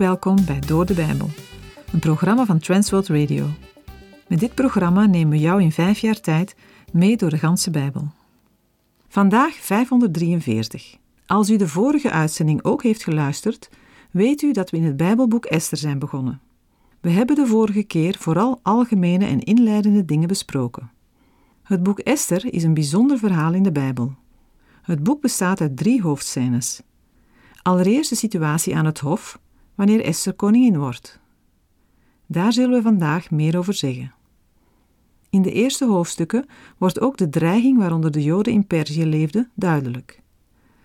Welkom bij Door de Bijbel, een programma van Transworld Radio. Met dit programma nemen we jou in vijf jaar tijd mee door de ganse Bijbel. Vandaag 543. Als u de vorige uitzending ook heeft geluisterd, weet u dat we in het Bijbelboek Esther zijn begonnen. We hebben de vorige keer vooral algemene en inleidende dingen besproken. Het boek Esther is een bijzonder verhaal in de Bijbel. Het boek bestaat uit drie hoofdscènes. Allereerst de situatie aan het hof, wanneer Esther koningin wordt. Daar zullen we vandaag meer over zeggen. In de eerste hoofdstukken wordt ook de dreiging waaronder de Joden in Perzië leefden duidelijk.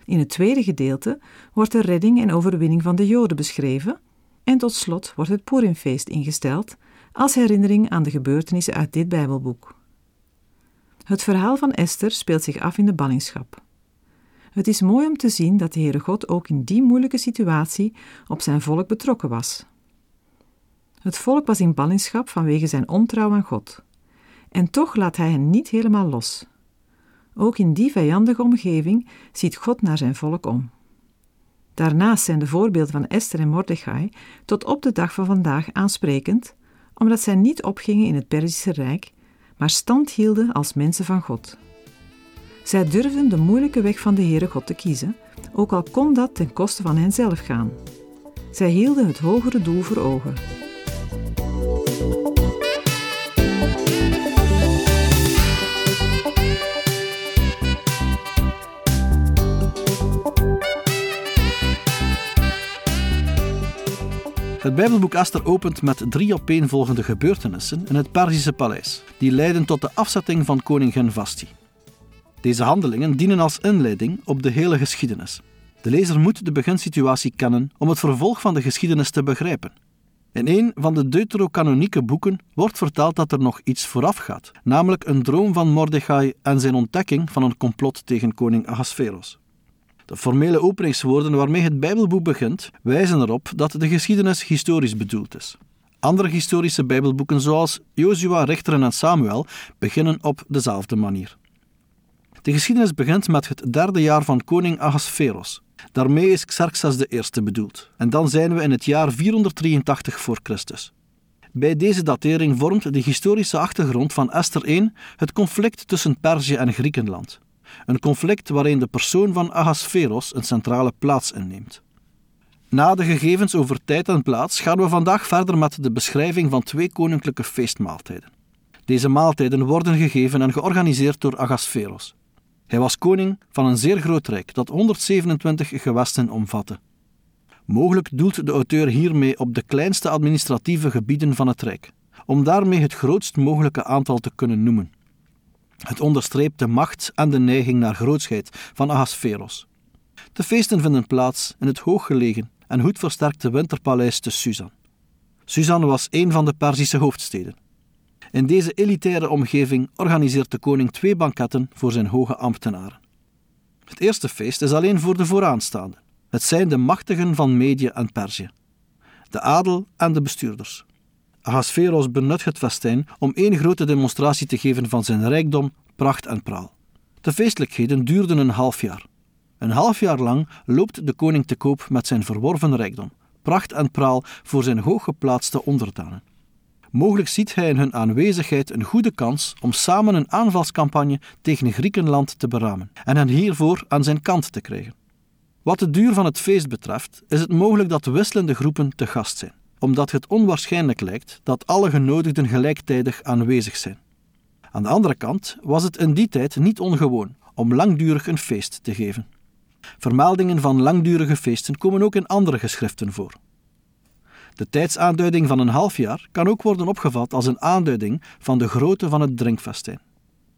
In het tweede gedeelte wordt de redding en overwinning van de Joden beschreven en tot slot wordt het Purimfeest ingesteld als herinnering aan de gebeurtenissen uit dit Bijbelboek. Het verhaal van Esther speelt zich af in de ballingschap. Het is mooi om te zien dat de Heere God ook in die moeilijke situatie op zijn volk betrokken was. Het volk was in ballingschap vanwege zijn ontrouw aan God. En toch laat hij hen niet helemaal los. Ook in die vijandige omgeving ziet God naar zijn volk om. Daarnaast zijn de voorbeelden van Esther en Mordechai tot op de dag van vandaag aansprekend, omdat zij niet opgingen in het Perzische Rijk, maar stand hielden als mensen van God. Zij durfden de moeilijke weg van de Heere God te kiezen, ook al kon dat ten koste van henzelf gaan. Zij hielden het hogere doel voor ogen. Het Bijbelboek Esther opent met drie opeenvolgende gebeurtenissen in het Perzische paleis, die leiden tot de afzetting van koningin Vasti. Deze handelingen dienen als inleiding op de hele geschiedenis. De lezer moet de beginsituatie kennen om het vervolg van de geschiedenis te begrijpen. In een van de deuterocanonieke boeken wordt verteld dat er nog iets vooraf gaat, namelijk een droom van Mordechai en zijn ontdekking van een complot tegen koning Ahasveros. De formele openingswoorden waarmee het Bijbelboek begint, wijzen erop dat de geschiedenis historisch bedoeld is. Andere historische Bijbelboeken, zoals Jozua, Richteren en Samuel, beginnen op dezelfde manier. De geschiedenis begint met het derde jaar van koning Ahasveros. Daarmee is Xerxes eerste bedoeld. En dan zijn we in het jaar 483 voor Christus. Bij deze datering vormt de historische achtergrond van Esther 1 het conflict tussen Perzië en Griekenland. Een conflict waarin de persoon van Ahasveros een centrale plaats inneemt. Na de gegevens over tijd en plaats gaan we vandaag verder met de beschrijving van twee koninklijke feestmaaltijden. Deze maaltijden worden gegeven en georganiseerd door Ahasveros. Hij was koning van een zeer groot rijk dat 127 gewesten omvatte. Mogelijk doelt de auteur hiermee op de kleinste administratieve gebieden van het rijk, om daarmee het grootst mogelijke aantal te kunnen noemen. Het onderstreept de macht en de neiging naar grootsheid van Ahasveros. De feesten vinden plaats in het hooggelegen en goed versterkte winterpaleis te Susan. Susan was een van de Perzische hoofdsteden. In deze elitaire omgeving organiseert de koning twee banketten voor zijn hoge ambtenaren. Het eerste feest is alleen voor de vooraanstaanden. Het zijn de machtigen van Medië en Perzië, de adel en de bestuurders. Ahasveros benut het festijn om één grote demonstratie te geven van zijn rijkdom, pracht en praal. De feestelijkheden duurden een half jaar. Een half jaar lang loopt de koning te koop met zijn verworven rijkdom, pracht en praal voor zijn hooggeplaatste onderdanen. Mogelijk ziet hij in hun aanwezigheid een goede kans om samen een aanvalscampagne tegen Griekenland te beramen en hen hiervoor aan zijn kant te krijgen. Wat de duur van het feest betreft, is het mogelijk dat wisselende groepen te gast zijn, omdat het onwaarschijnlijk lijkt dat alle genodigden gelijktijdig aanwezig zijn. Aan de andere kant was het in die tijd niet ongewoon om langdurig een feest te geven. Vermeldingen van langdurige feesten komen ook in andere geschriften voor. De tijdsaanduiding van een half jaar kan ook worden opgevat als een aanduiding van de grootte van het drinkfestijn.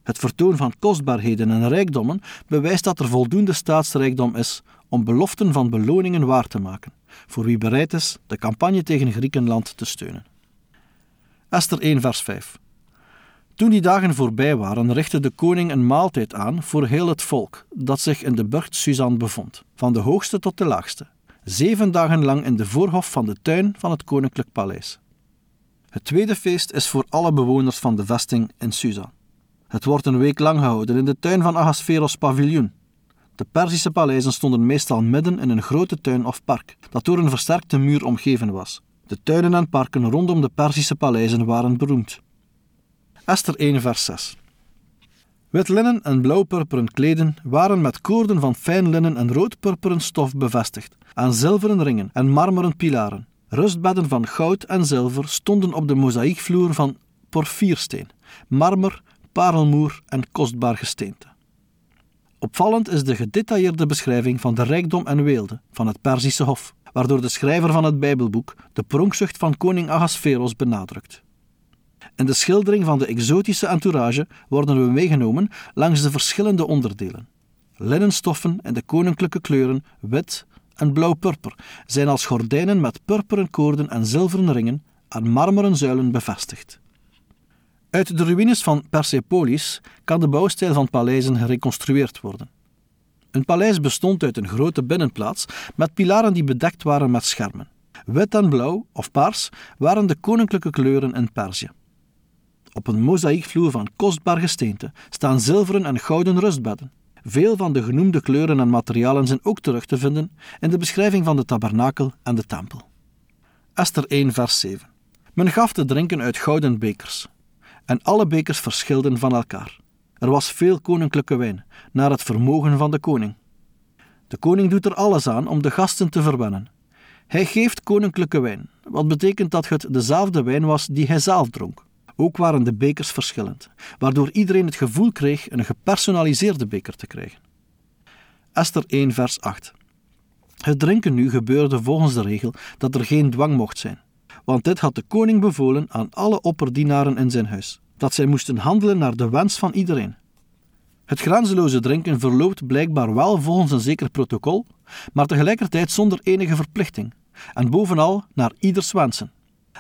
Het vertoon van kostbaarheden en rijkdommen bewijst dat er voldoende staatsrijkdom is om beloften van beloningen waar te maken, voor wie bereid is de campagne tegen Griekenland te steunen. Esther 1, vers 5. Toen die dagen voorbij waren, richtte de koning een maaltijd aan voor heel het volk dat zich in de burcht Suzan bevond, van de hoogste tot de laagste, zeven dagen lang in de voorhof van de tuin van het koninklijk paleis. Het tweede feest is voor alle bewoners van de vesting in Susa. Het wordt een week lang gehouden in de tuin van Ahasveros paviljoen. De Perzische paleizen stonden meestal midden in een grote tuin of park, dat door een versterkte muur omgeven was. De tuinen en parken rondom de Perzische paleizen waren beroemd. Esther 1, vers 6. Wit linnen en blauw-purperen kleden waren met koorden van fijn linnen en rood-purperen stof bevestigd, aan zilveren ringen en marmeren pilaren. Rustbedden van goud en zilver stonden op de mozaïekvloer van porfiersteen, marmer, parelmoer en kostbaar gesteente. Opvallend is de gedetailleerde beschrijving van de rijkdom en weelde van het Perzische Hof, waardoor de schrijver van het Bijbelboek de pronkzucht van koning Ahasveros benadrukt. In de schildering van de exotische entourage worden we meegenomen langs de verschillende onderdelen. Linnenstoffen in de koninklijke kleuren wit en blauw-purper zijn als gordijnen met purperen koorden en zilveren ringen aan marmeren zuilen bevestigd. Uit de ruïnes van Persepolis kan de bouwstijl van paleizen gereconstrueerd worden. Een paleis bestond uit een grote binnenplaats met pilaren die bedekt waren met schermen. Wit en blauw of paars waren de koninklijke kleuren in Perzië. Op een mozaïekvloer van kostbaar gesteente staan zilveren en gouden rustbedden. Veel van de genoemde kleuren en materialen zijn ook terug te vinden in de beschrijving van de tabernakel en de tempel. Esther 1, vers 7. Men gaf te drinken uit gouden bekers, en alle bekers verschilden van elkaar. Er was veel koninklijke wijn, naar het vermogen van de koning. De koning doet er alles aan om de gasten te verwennen. Hij geeft koninklijke wijn, wat betekent dat het dezelfde wijn was die hij zelf dronk. Ook waren de bekers verschillend, waardoor iedereen het gevoel kreeg een gepersonaliseerde beker te krijgen. Esther 1, vers 8. Het drinken nu gebeurde volgens de regel dat er geen dwang mocht zijn, want dit had de koning bevolen aan alle opperdienaren in zijn huis, dat zij moesten handelen naar de wens van iedereen. Het grenzeloze drinken verloopt blijkbaar wel volgens een zeker protocol, maar tegelijkertijd zonder enige verplichting, en bovenal naar ieders wensen.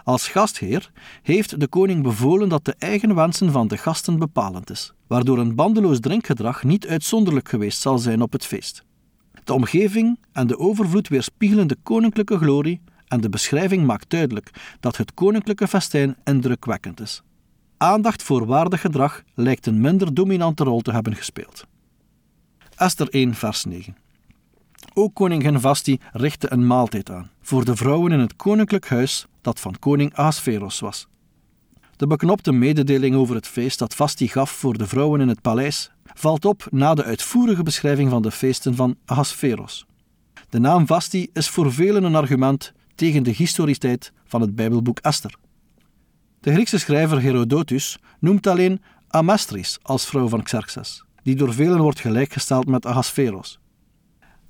Als gastheer heeft de koning bevolen dat de eigen wensen van de gasten bepalend is, waardoor een bandeloos drinkgedrag niet uitzonderlijk geweest zal zijn op het feest. De omgeving en de overvloed weerspiegelen de koninklijke glorie en de beschrijving maakt duidelijk dat het koninklijke festijn indrukwekkend is. Aandacht voor waardig gedrag lijkt een minder dominante rol te hebben gespeeld. Esther 1, vers 9. Ook koningin Vasti richtte een maaltijd aan voor de vrouwen in het koninklijk huis dat van koning Ahasveros was. De beknopte mededeling over het feest dat Vasti gaf voor de vrouwen in het paleis valt op na de uitvoerige beschrijving van de feesten van Ahasveros. De naam Vasti is voor velen een argument tegen de historiteit van het Bijbelboek Esther. De Griekse schrijver Herodotus noemt alleen Amastris als vrouw van Xerxes, die door velen wordt gelijkgesteld met Ahasveros.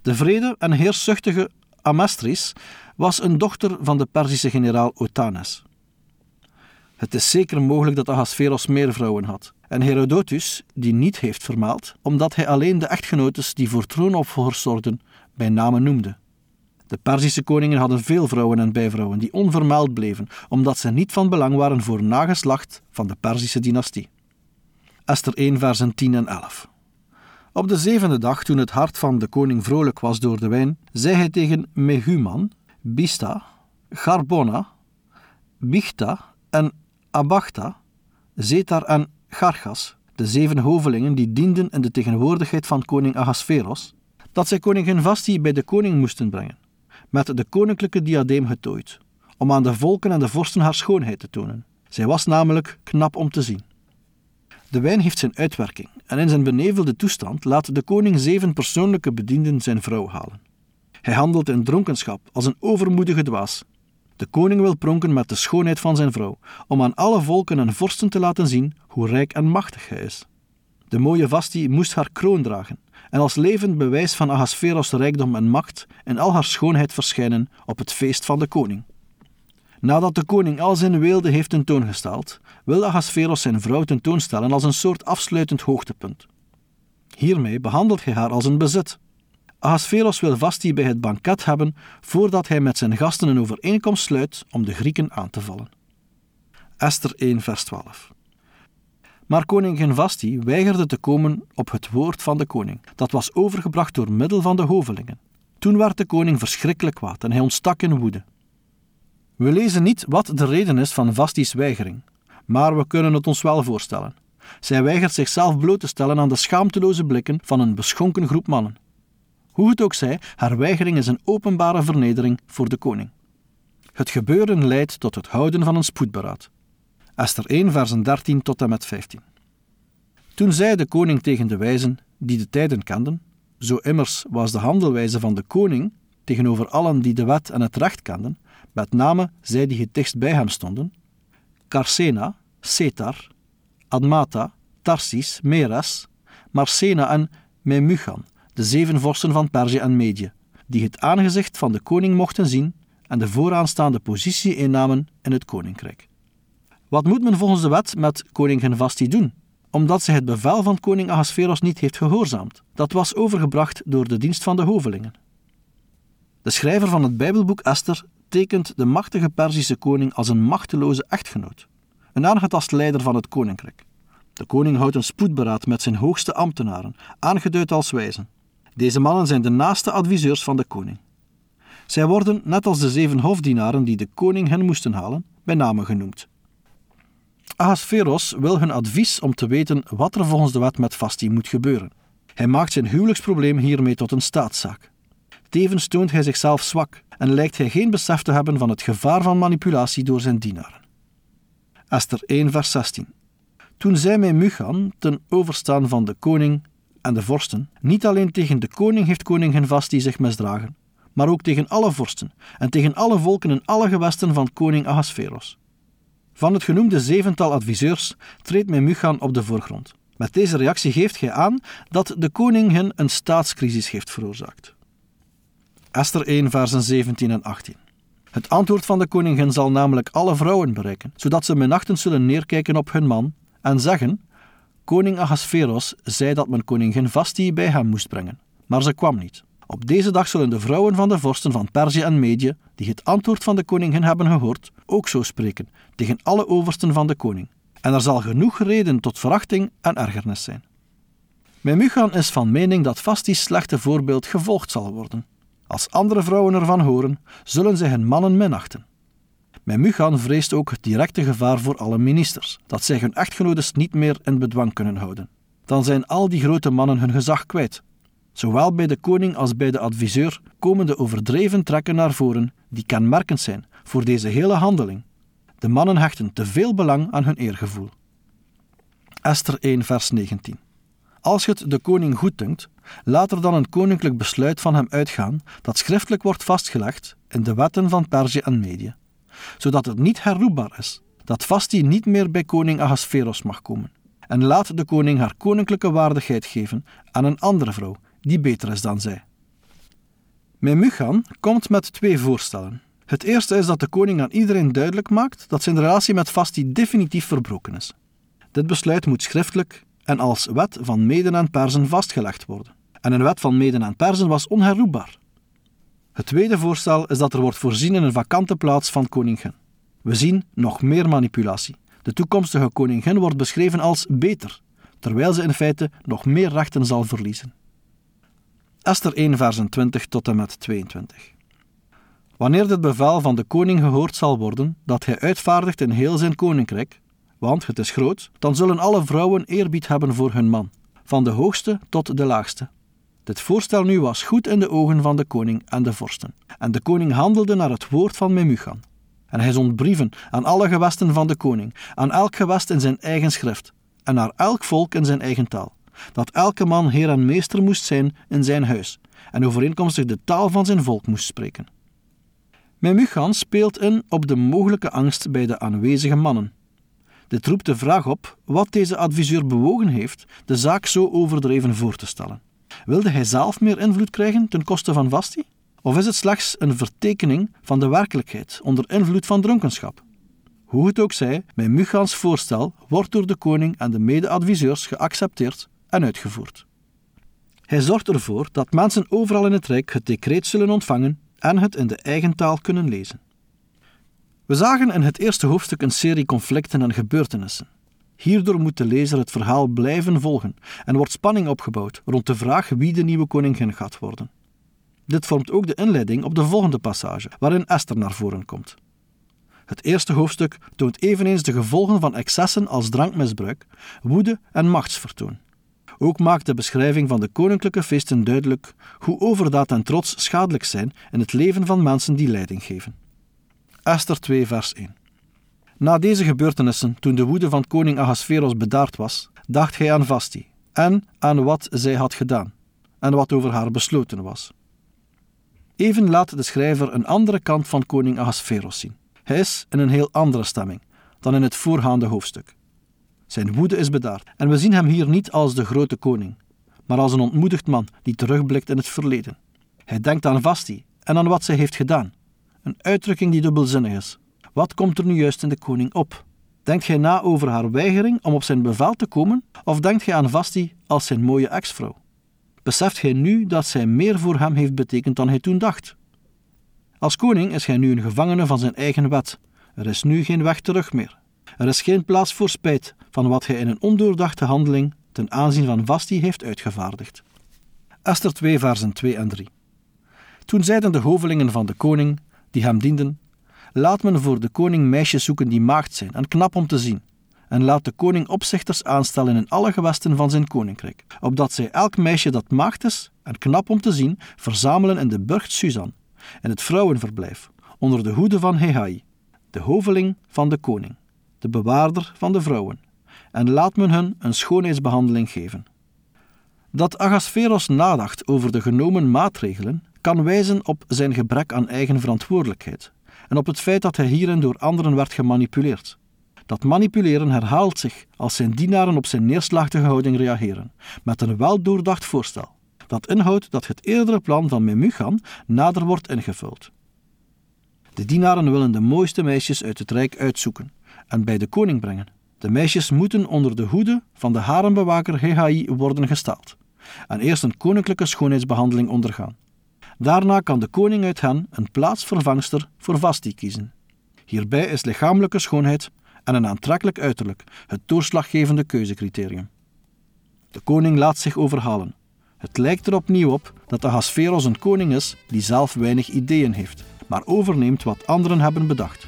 De vrede en heerszuchtige Amastris was een dochter van de Perzische generaal Otanes. Het is zeker mogelijk dat Ahasveros meer vrouwen had, en Herodotus die niet heeft vermaald, omdat hij alleen de echtgenotes die voor troonopvolgers zorgden bij name noemde. De Perzische koningen hadden veel vrouwen en bijvrouwen die onvermeld bleven, omdat ze niet van belang waren voor nageslacht van de Perzische dynastie. Esther 1, versen 10 en 11. Op de zevende dag, toen het hart van de koning vrolijk was door de wijn, zei hij tegen Mehuman, Bista, Garbona, Bichta en Abachta, Zetar en Gargas, de zeven hovelingen die dienden in de tegenwoordigheid van koning Ahasveros, dat zij koningin Vasti bij de koning moesten brengen, met de koninklijke diadeem getooid, om aan de volken en de vorsten haar schoonheid te tonen. Zij was namelijk knap om te zien. De wijn heeft zijn uitwerking en in zijn benevelde toestand laat de koning zeven persoonlijke bedienden zijn vrouw halen. Hij handelt in dronkenschap als een overmoedige dwaas. De koning wil pronken met de schoonheid van zijn vrouw, om aan alle volken en vorsten te laten zien hoe rijk en machtig hij is. De mooie Vasti moest haar kroon dragen en als levend bewijs van Ahasveros rijkdom en macht in al haar schoonheid verschijnen op het feest van de koning. Nadat de koning al zijn weelde heeft tentoongesteld, wil Ahasveros zijn vrouw tentoonstellen als een soort afsluitend hoogtepunt. Hiermee behandelt hij haar als een bezit. Ahasveros wil Vasti bij het banket hebben voordat hij met zijn gasten een overeenkomst sluit om de Grieken aan te vallen. Esther 1, vers 12. Maar koningin Vasti weigerde te komen op het woord van de koning. Dat was overgebracht door middel van de hovelingen. Toen werd de koning verschrikkelijk kwaad en hij ontstak in woede. We lezen niet wat de reden is van Vasti's weigering, maar we kunnen het ons wel voorstellen. Zij weigert zichzelf bloot te stellen aan de schaamteloze blikken van een beschonken groep mannen. Hoe het ook zij, haar weigering is een openbare vernedering voor de koning. Het gebeuren leidt tot het houden van een spoedberaad. Esther 1, versen 13 tot en met 15. Toen zei de koning tegen de wijzen, die de tijden kenden, zo immers was de handelwijze van de koning tegenover allen die de wet en het recht kenden, met name zij die het dichtst bij hem stonden, Carsena, Setar, Admata, Tarsis, Meres, Marsena en Memuchan, de zeven vorsten van Perzië en Medië, die het aangezicht van de koning mochten zien en de vooraanstaande positie innamen in het koninkrijk. Wat moet men volgens de wet met koningin Vasti doen? Omdat zij het bevel van koning Ahasveros niet heeft gehoorzaamd. Dat was overgebracht door de dienst van de hovelingen. De schrijver van het Bijbelboek Esther tekent de machtige Perzische koning als een machteloze echtgenoot, een aangetast leider van het koninkrijk. De koning houdt een spoedberaad met zijn hoogste ambtenaren, aangeduid als wijzen. Deze mannen zijn de naaste adviseurs van de koning. Zij worden, net als de zeven hofdienaren die de koning hen moesten halen, bij name genoemd. Ahasveros wil hun advies om te weten wat er volgens de wet met Vasti moet gebeuren. Hij maakt zijn huwelijksprobleem hiermee tot een staatszaak. Tevens toont hij zichzelf zwak en lijkt hij geen besef te hebben van het gevaar van manipulatie door zijn dienaren. Esther 1, vers 16. Toen zij mij Muchan, ten overstaan van de koning en de vorsten, niet alleen tegen de koning heeft koningin Vasti zich misdragen, maar ook tegen alle vorsten en tegen alle volken in alle gewesten van koning Ahasveros. Van het genoemde zevental adviseurs treedt Memuchan op de voorgrond. Met deze reactie geeft hij aan dat de koning hen een staatscrisis heeft veroorzaakt. Esther 1, versen 17 en 18. Het antwoord van de koningin zal namelijk alle vrouwen bereiken, zodat ze minachtend zullen neerkijken op hun man en zeggen: Koning Ahasveros zei dat men koningin Vasti bij hem moest brengen, maar ze kwam niet. Op deze dag zullen de vrouwen van de vorsten van Perzië en Medië, die het antwoord van de koningin hebben gehoord, ook zo spreken tegen alle oversten van de koning. En er zal genoeg reden tot verachting en ergernis zijn. Memuchan is van mening dat Vasti's slechte voorbeeld gevolgd zal worden. Als andere vrouwen ervan horen, zullen zij hun mannen minachten. Memuchan vreest ook het directe gevaar voor alle ministers, dat zij hun echtgenotes niet meer in bedwang kunnen houden. Dan zijn al die grote mannen hun gezag kwijt. Zowel bij de koning als bij de adviseur komen de overdreven trekken naar voren die kenmerkend zijn voor deze hele handeling. De mannen hechten te veel belang aan hun eergevoel. Esther 1, vers 19. Als het de koning goeddunkt, laat er dan een koninklijk besluit van hem uitgaan dat schriftelijk wordt vastgelegd in de wetten van Perzië en Medië, zodat het niet herroepbaar is dat Vasti niet meer bij koning Ahasveros mag komen. En laat de koning haar koninklijke waardigheid geven aan een andere vrouw die beter is dan zij. Memuchan komt met twee voorstellen. Het eerste is dat de koning aan iedereen duidelijk maakt dat zijn relatie met Vasti definitief verbroken is. Dit besluit moet schriftelijk en als wet van Meden en Perzen vastgelegd worden. En een wet van Meden en Perzen was onherroepbaar. Het tweede voorstel is dat er wordt voorzien in een vakante plaats van koningin. We zien nog meer manipulatie. De toekomstige koningin wordt beschreven als beter, terwijl ze in feite nog meer rechten zal verliezen. Esther 1, versen 20 tot en met 22. Wanneer dit bevel van de koning gehoord zal worden, dat hij uitvaardigt in heel zijn koninkrijk, want het is groot, dan zullen alle vrouwen eerbied hebben voor hun man, van de hoogste tot de laagste. Dit voorstel nu was goed in de ogen van de koning en de vorsten. En de koning handelde naar het woord van Memuchan. En hij zond brieven aan alle gewesten van de koning, aan elk gewest in zijn eigen schrift, en naar elk volk in zijn eigen taal, dat elke man heer en meester moest zijn in zijn huis, en overeenkomstig de taal van zijn volk moest spreken. Memuchan speelt in op de mogelijke angst bij de aanwezige mannen. Dit roept de vraag op wat deze adviseur bewogen heeft de zaak zo overdreven voor te stellen. Wilde hij zelf meer invloed krijgen ten koste van Vasti? Of is het slechts een vertekening van de werkelijkheid onder invloed van dronkenschap? Hoe het ook zij, Memuchans voorstel wordt door de koning en de mede-adviseurs geaccepteerd en uitgevoerd. Hij zorgt ervoor dat mensen overal in het Rijk het decreet zullen ontvangen en het in de eigen taal kunnen lezen. We zagen in het eerste hoofdstuk een serie conflicten en gebeurtenissen. Hierdoor moet de lezer het verhaal blijven volgen en wordt spanning opgebouwd rond de vraag wie de nieuwe koningin gaat worden. Dit vormt ook de inleiding op de volgende passage, waarin Esther naar voren komt. Het eerste hoofdstuk toont eveneens de gevolgen van excessen als drankmisbruik, woede en machtsvertoon. Ook maakt de beschrijving van de koninklijke feesten duidelijk hoe overdaad en trots schadelijk zijn in het leven van mensen die leiding geven. Esther 2, vers 1. Na deze gebeurtenissen, toen de woede van koning Ahasveros bedaard was, dacht hij aan Vasti en aan wat zij had gedaan en wat over haar besloten was. Even laat de schrijver een andere kant van koning Ahasveros zien. Hij is in een heel andere stemming dan in het voorgaande hoofdstuk. Zijn woede is bedaard en we zien hem hier niet als de grote koning, maar als een ontmoedigd man die terugblikt in het verleden. Hij denkt aan Vasti en aan wat zij heeft gedaan. Een uitdrukking die dubbelzinnig is. Wat komt er nu juist in de koning op? Denkt gij na over haar weigering om op zijn bevel te komen, of denkt gij aan Vasti als zijn mooie ex-vrouw? Beseft gij nu dat zij meer voor hem heeft betekend dan hij toen dacht? Als koning is gij nu een gevangene van zijn eigen wet. Er is nu geen weg terug meer. Er is geen plaats voor spijt van wat hij in een ondoordachte handeling ten aanzien van Vasti heeft uitgevaardigd. Esther 2, versen 2 en 3. Toen zeiden de hovelingen van de koning, die hem dienden, Laat men voor de koning meisjes zoeken die maagd zijn en knap om te zien. En laat de koning opzichters aanstellen in alle gewesten van zijn koninkrijk, opdat zij elk meisje dat maagd is en knap om te zien, verzamelen in de burcht Suzan, in het vrouwenverblijf, onder de hoede van Hehai, de hoveling van de koning, de bewaarder van de vrouwen, en laat men hun een schoonheidsbehandeling geven. Dat Agasferos nadacht over de genomen maatregelen kan wijzen op zijn gebrek aan eigen verantwoordelijkheid en op het feit dat hij hierin door anderen werd gemanipuleerd. Dat manipuleren herhaalt zich als zijn dienaren op zijn neerslachtige houding reageren, met een weldoordacht voorstel, dat inhoudt dat het eerdere plan van Memuchan nader wordt ingevuld. De dienaren willen de mooiste meisjes uit het rijk uitzoeken en bij de koning brengen. De meisjes moeten onder de hoede van de harenbewaker Hehai worden gesteld en eerst een koninklijke schoonheidsbehandeling ondergaan. Daarna kan de koning uit hen een plaatsvervangster voor Vasti kiezen. Hierbij is lichamelijke schoonheid en een aantrekkelijk uiterlijk het doorslaggevende keuzecriterium. De koning laat zich overhalen. Het lijkt er opnieuw op dat Ahasveros een koning is die zelf weinig ideeën heeft, maar overneemt wat anderen hebben bedacht.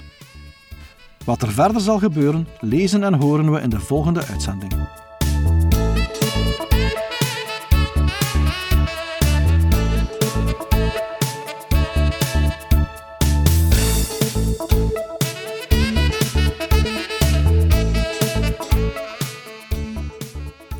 Wat er verder zal gebeuren, lezen en horen we in de volgende uitzending.